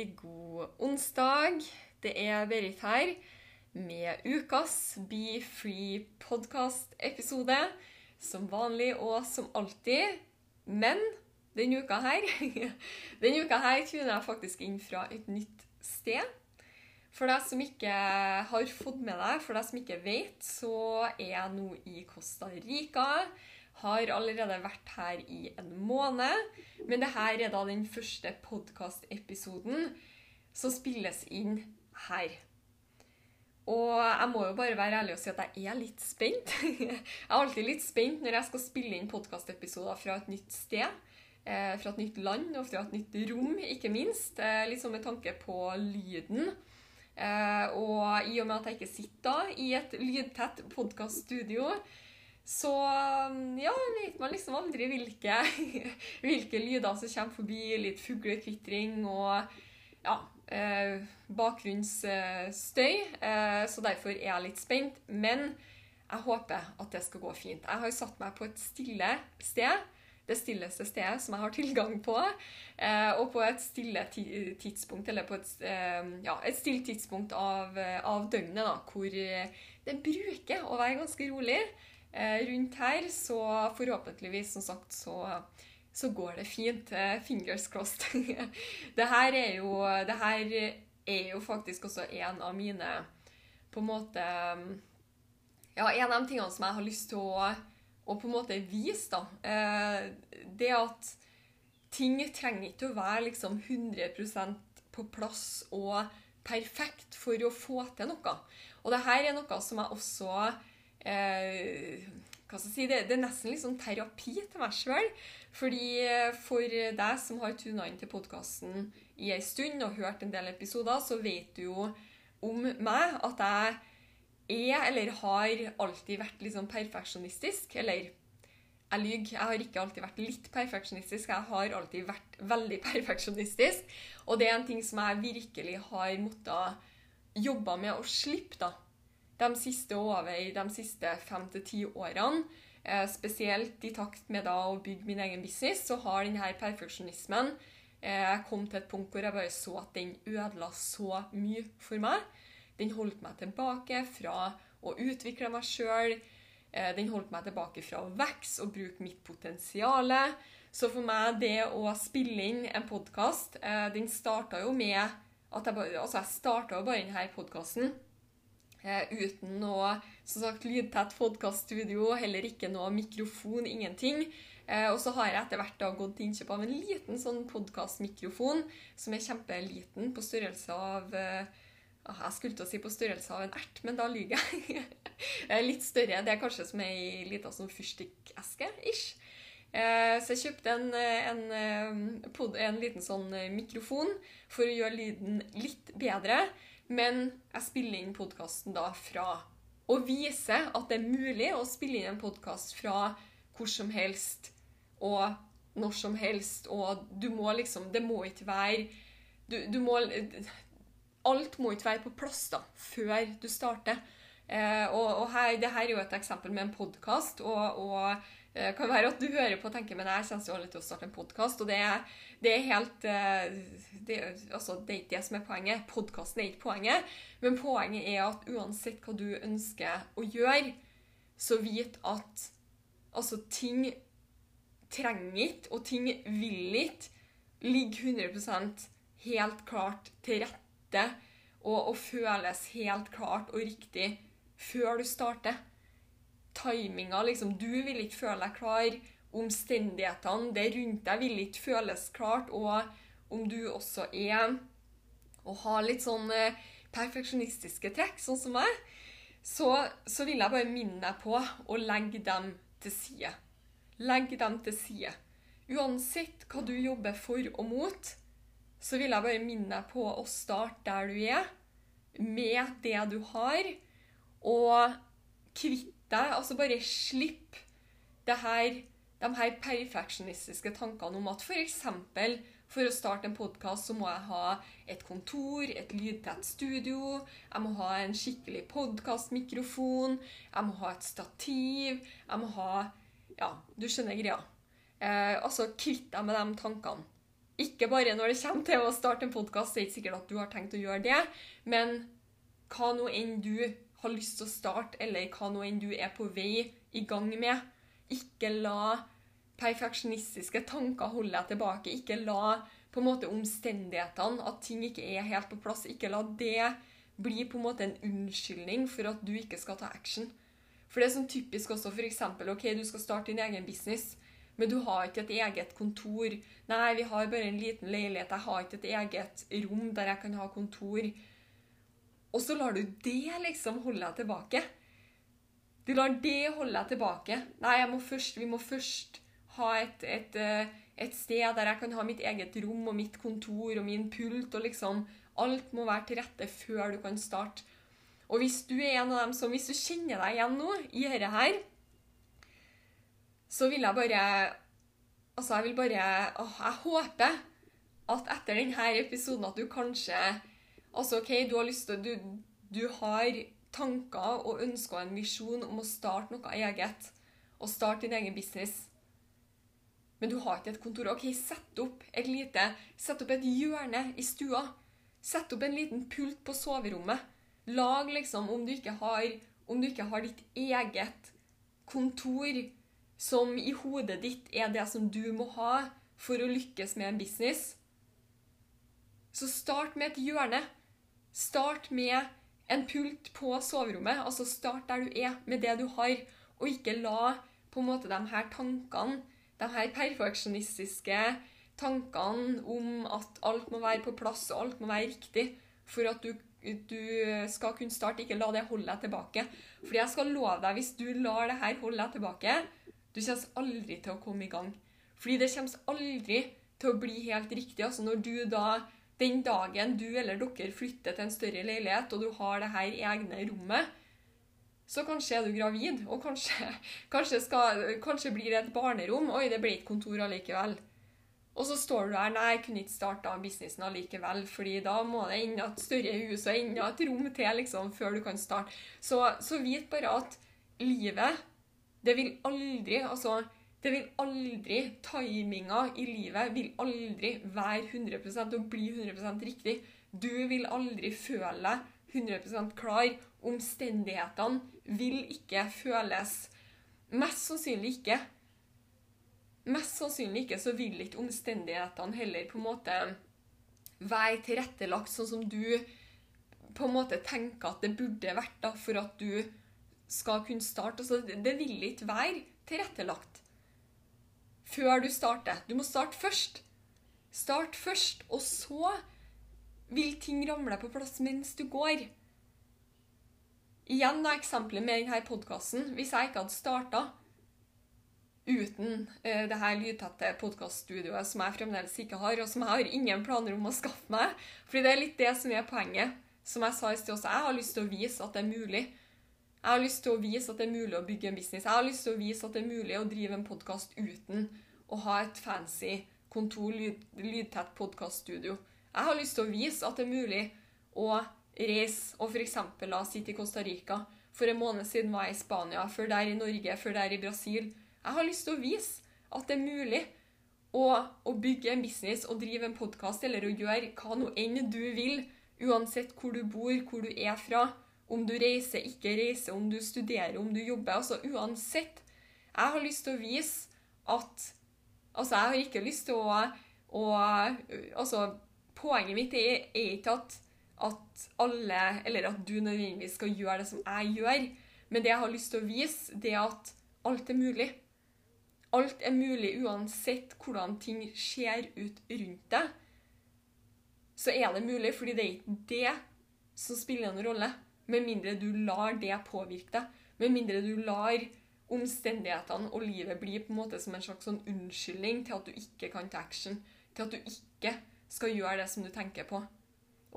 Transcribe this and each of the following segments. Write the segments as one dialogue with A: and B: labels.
A: riktig god onsdag. Det er Berit her med ukas Be Free podcast-episode. Som vanlig og som alltid. Men denne uka her Denne uka her tuner jeg faktisk inn fra et nytt sted. For deg som ikke har fått med deg, for deg som ikke vet, så er jeg nå i Costa Rica. Har allerede vært her i en måned. Men det her er da den første podkastepisoden som spilles inn her. Og jeg må jo bare være ærlig og si at jeg er litt spent. Jeg er alltid litt spent når jeg skal spille inn podkastepisoder fra et nytt sted. eh, Fra et nytt land og fra et nytt rom, ikke minst. Eh, Litt sånn med tanke på lyden. Eh, Og i og med at jeg ikke sitter da i et lydtett podkaststudio, så ja, vet man liksom aldri hvilke, hvilke lyder som kommer forbi. Litt fuglekvitring og ja, eh, bakgrunnsstøy. Eh, så derfor er jeg litt spent. Men jeg håper at det skal gå fint. Jeg har satt meg på et stille sted. Det stilleste stedet som jeg har tilgang på. Eh, og på et stille tidspunkt, eller på et, eh, ja, et stille tidspunkt av, av døgnet, da, hvor det bruker å være ganske rolig. Eh, rundt her, så forhåpentligvis, som sagt, så, så går det fint. Eh, Fingers crossed. det her er jo her er jo faktisk også en av mine På en måte Ja, en av de tingene som jeg har lyst til å, å på en måte vise, da. Eh, det at ting trenger ikke å være liksom 100% på plass og perfekt for å få til noe. Og det her er noe som jeg også eh, hva skal jeg si, det, det er nesten litt sånn terapi til meg sjøl. Fordi eh, for deg som har tuna inn til podkasten i ei stund og hørt en del episoder, så vet du jo om meg at jeg er, eller har alltid vært litt sånn perfeksjonistisk. Eller jeg lyver, jeg har ikke alltid vært litt perfeksjonistisk, jeg har alltid vært veldig perfeksjonistisk. Og det er en ting som jeg virkelig har måttet jobbe med å slippe, da de siste over de siste fem til ti årene, eh, spesielt i takt med da å bygge min egen business, så har denne perfeksjonismen eh, kommet til et punkt hvor jeg bare så at den ødela så mye for meg. Den holdt meg tilbake fra å utvikle meg sjøl. Eh, den holdt meg tilbake fra å vokse og bruke mitt potensial. Så for meg, det å spille inn en podkast, eh, den starta jo med at jeg bare Altså, jeg starta jo bare denne podkasten uten noe som sagt, lydtett podkaststudio, heller ikke noe mikrofon, ingenting. Eh, og så har jeg etter hvert gått til innkjøp av en liten sånn podkastmikrofon som er kjempeliten, på størrelse av eh, Jeg skulle til å si på størrelse av en ert, men da lyver jeg. Litt større. Det er kanskje som ei lita sånn fyrstikkeske. ish. Eh, så jeg kjøpte en, en, en liten sånn mikrofon for å gjøre lyden litt bedre. Men jeg spiller inn podkasten da fra å vise at det er mulig å spille inn en podkast fra hvor som helst og når som helst. Og du må liksom Det må ikke være du, du må Alt må ikke være på plass da, før du starter. Eh, og, og her, det her er jo et eksempel med en podkast. Og, og det kan være at du hører på og tenker men jeg kommer jo aldri til å starte en podkast. Og det er, det er helt det, altså, det er ikke det som er poenget. Podkasten er ikke poenget. Men poenget er at uansett hva du ønsker å gjøre, så vit at altså, ting trenger ikke, og ting vil ikke, ligge 100% helt klart til rette og, og føles helt klart og riktig før du starter timinga liksom, Du vil ikke føle deg klar. Omstendighetene det rundt deg vil ikke føles klart. Og om du også er og har litt sånn eh, perfeksjonistiske trekk, sånn som meg, så, så vil jeg bare minne deg på å legge dem til side. Legg dem til side. Uansett hva du jobber for og mot, så vil jeg bare minne deg på å starte der du er, med det du har, og kvitt deg, altså bare slipp det her, de her perfeksjonistiske tankene om at f.eks. For, for å starte en podkast så må jeg ha et kontor, et lydtett studio, jeg må ha en skikkelig podkastmikrofon, jeg må ha et stativ, jeg må ha Ja, du skjønner greia. Eh, altså, kvitt deg med de tankene. Ikke bare når det kommer til å starte en podkast, det er ikke sikkert at du har tenkt å gjøre det, men hva nå enn du har lyst til å starte, eller hva nå enn du er på vei i gang med, ikke la perfeksjonistiske tanker holde deg tilbake. Ikke la på en måte omstendighetene, at ting ikke er helt på plass, ikke la det bli på en måte en unnskyldning for at du ikke skal ta action. For det er sånn typisk også f.eks. ok, du skal starte din egen business, men du har ikke et eget kontor. Nei, vi har bare en liten leilighet. Jeg har ikke et eget rom der jeg kan ha kontor. Og så lar du det liksom holde deg tilbake. Du lar det holde deg tilbake. Nei, må først, vi må først ha et, et, eh, et, sted der jeg kan ha mitt eget rom og mitt kontor og min pult. og liksom Alt må være til rette før du kan starte. Og hvis du er en av dem som, hvis du kjenner deg igjen nå i dette her, så vil jeg bare Altså, jeg vil bare åh, Jeg håper at etter denne episoden at du kanskje Altså, OK, du har lyst til du, du har tanker og ønsker og en visjon om å starte noe eget. Og starte din egen business. Men du har ikke et kontor. OK, sett opp et lite Sett opp et hjørne i stua. Sett opp en liten pult på soverommet. Lag liksom, om du ikke har, om du ikke har ditt eget kontor som i hodet ditt er det som du må ha for å lykkes med en business, så start med et hjørne. Start med en pult på soverommet. Altså start der du er, med det du har, og ikke la på en måte de her tankene, de her perfeksjonistiske tankene om at alt må være på plass og alt må være riktig for at du, du skal kunne starte, ikke la det holde deg tilbake. Fordi jeg skal love deg, hvis du lar det her holde deg tilbake, du kommer aldri til å komme i gang. Fordi det kommer aldri til å bli helt riktig. Altså når du da, Den dagen du eller dere flytter til en større leilighet, og du har det her egne rommet, så kanskje er du gravid, og kanskje, kanskje, skal, kanskje blir det et barnerom. Oi, det ble ikke kontor allikevel. Og så står du der Nei, jeg kunne ikke starta businessen allikevel, fordi da må det enda et større hus og enda et rom til liksom, før du kan starte. Så, så vit bare at livet det vil aldri Altså, det vil aldri Timinga i livet vil aldri være 100% og bli 100% riktig. Du vil aldri føle deg 100 klar. Omstendighetene vil ikke føles Mest sannsynlig ikke. Mest sannsynlig ikke så vil ikke omstendighetene heller på en måte være tilrettelagt sånn som du på en måte tenker at det burde vært da, for at du skal kunne starte. Altså, det vil ikke være tilrettelagt før du starter. Du må starte først. Start først, og så vil ting ramle på plass mens du går. Igjen da eksempelet med denne podkasten. Hvis jeg ikke hadde starta uten uh, det her lydtette podkaststudioet som jeg fremdeles ikke har, og som jeg har ingen planer om å skaffe meg fordi det er litt det som er poenget. Som jeg sa i sted også, jeg har lyst til å vise at det er mulig. Jeg har lyst til å vise at det er mulig å bygge en business. Jeg har lyst til å vise at det er mulig å drive en podkast uten å ha et fancy kontor, lyd, lydtett podkaststudio. Jeg har lyst til å vise at det er mulig å reise og f.eks. sitte i Costa Rica. For en måned siden var jeg i Spania, før der i Norge, før der i Brasil. Jeg har lyst til å vise at det er mulig å, å bygge en business og drive en podkast eller å gjøre hva nå enn du vil, uansett hvor du bor, hvor du er fra om du reiser, ikke reiser, om du studerer, om du jobber. Altså uansett. Jeg har lyst til å vise at Altså, jeg har ikke lyst til å, å Altså, poenget mitt er, er ikke at, at alle Eller at du nødvendigvis skal gjøre det som jeg gjør. Men det jeg har lyst til å vise, det er at alt er mulig. Alt er mulig uansett hvordan ting ser ut rundt deg. Så er det mulig, fordi det er ikke det som spiller noen rolle. Med mindre du lar det påvirke deg. Med mindre du lar omstendighetene og livet bli på en måte som en slags sånn unnskyldning til at du ikke kan ta action. Til at du ikke skal gjøre det som du tenker på.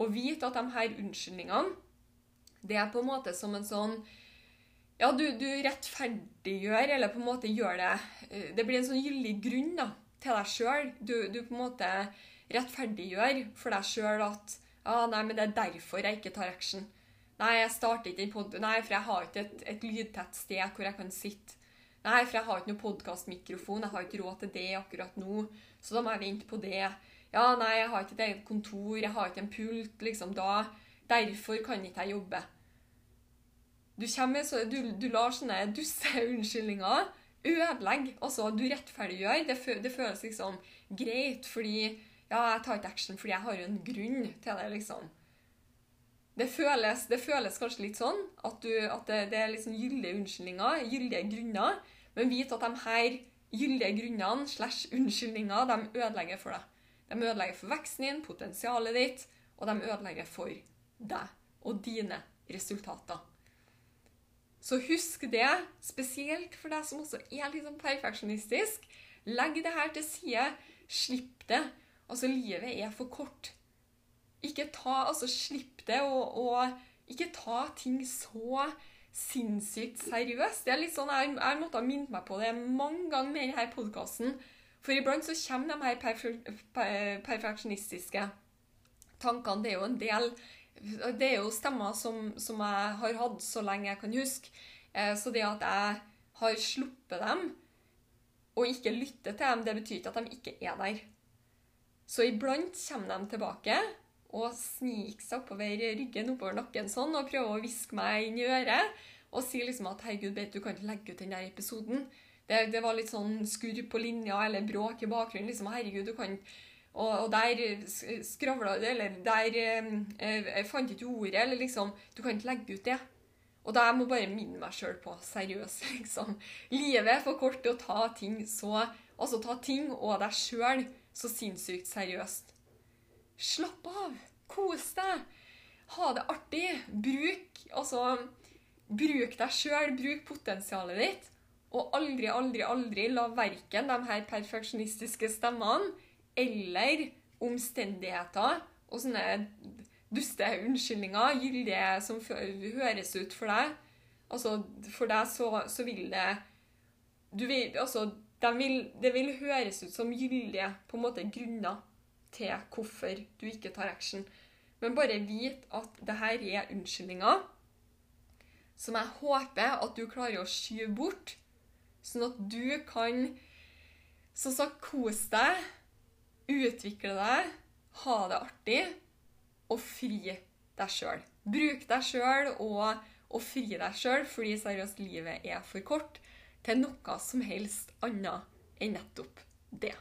A: Og vite at de her unnskyldningene, det er på en måte som en sånn Ja, du, du rettferdiggjør, eller på en måte gjør det eh, Det blir en sånn gyldig grunn da, til deg sjøl. Du, du på en måte rettferdiggjør for deg sjøl at ah, nei, men det er derfor jeg ikke tar action. Nei, jeg starter ikke den pod... Nei, for jeg har ikke et, et lydtett sted hvor jeg kan sitte. Nei, for jeg har ikke noen podkastmikrofon. Jeg har ikke råd til det akkurat nå. Så da må jeg vente på det. Ja, nei, jeg har ikke et eget kontor. Jeg har ikke en pult. liksom da. Derfor kan ikke jeg jobbe. Du, så, du, du lar sånne dusse unnskyldninger ødelegge. Altså, du rettferdiggjør. Det, det, føles liksom greit fordi Ja, jeg tar ikke action fordi jeg har jo en grunn til det, liksom. Det føles, det føles kanskje litt sånn at, du, at det, det, er liksom gyldige unnskyldninger, gyldige grunner. Men vit at de her gyldige grunnene slash unnskyldninger de ødelegger for deg. De ødelegger for veksten din, potensialet ditt, og de ødelegger for deg og dine resultater. Så husk det, spesielt for deg som også er litt sånn perfeksjonistisk. Legg det her til side. Slipp det. Altså, livet er for kort. Ikke ta, altså Slipp det, og, og ikke ta ting så sinnssykt seriøst. Det er litt sånn, Jeg, jeg måtte ha minnet meg på det mange ganger med denne podkasten. For iblant så kommer de her perfe perfeksjonistiske tankene. Det er jo en del det er jo stemmer som, som, jeg har hatt så lenge jeg kan huske. Eh, så det at jeg har sluppet dem og ikke lytter til dem, det betyr ikke at de ikke er der. Så iblant kommer de tilbake og snike seg oppover ryggen, oppover nakken sånn, og prøve å hviske meg inn i øret og si liksom at 'herregud, du kan ikke legge ut den der episoden'. Det, det var litt sånn skurr på linja eller bråk i bakgrunnen. liksom, 'Herregud, du kan og, og der skravla du, eller der eh, fant ikke ordet, eller liksom Du kan ikke legge ut det. Og da jeg må bare minne meg sjøl på seriøst, liksom. Livet er for kort til å ta ting så Altså ta ting og deg sjøl så sinnssykt seriøst. Slapp av. Kos deg. Ha det artig. Bruk altså Bruk deg sjøl. Bruk potensialet ditt. Og aldri, aldri, aldri la verken de her perfeksjonistiske stemmene eller omstendigheter og sånne duste unnskyldninger, gyldige som høres ut for deg Altså, for deg så, så vil det du vil, altså, de vil, Det vil høres ut som gyldige på en måte grunner til hvorfor du ikke tar action. Men bare vit at det her er unnskyldninger som jeg håper at du klarer å skyve bort, sånn at du kan som sagt kose deg utvikle deg, ha det artig og fri deg sjøl. Bruk deg sjøl og, og fri deg sjøl, fordi seriøst, livet er for kort til noe som helst annet enn nettopp det.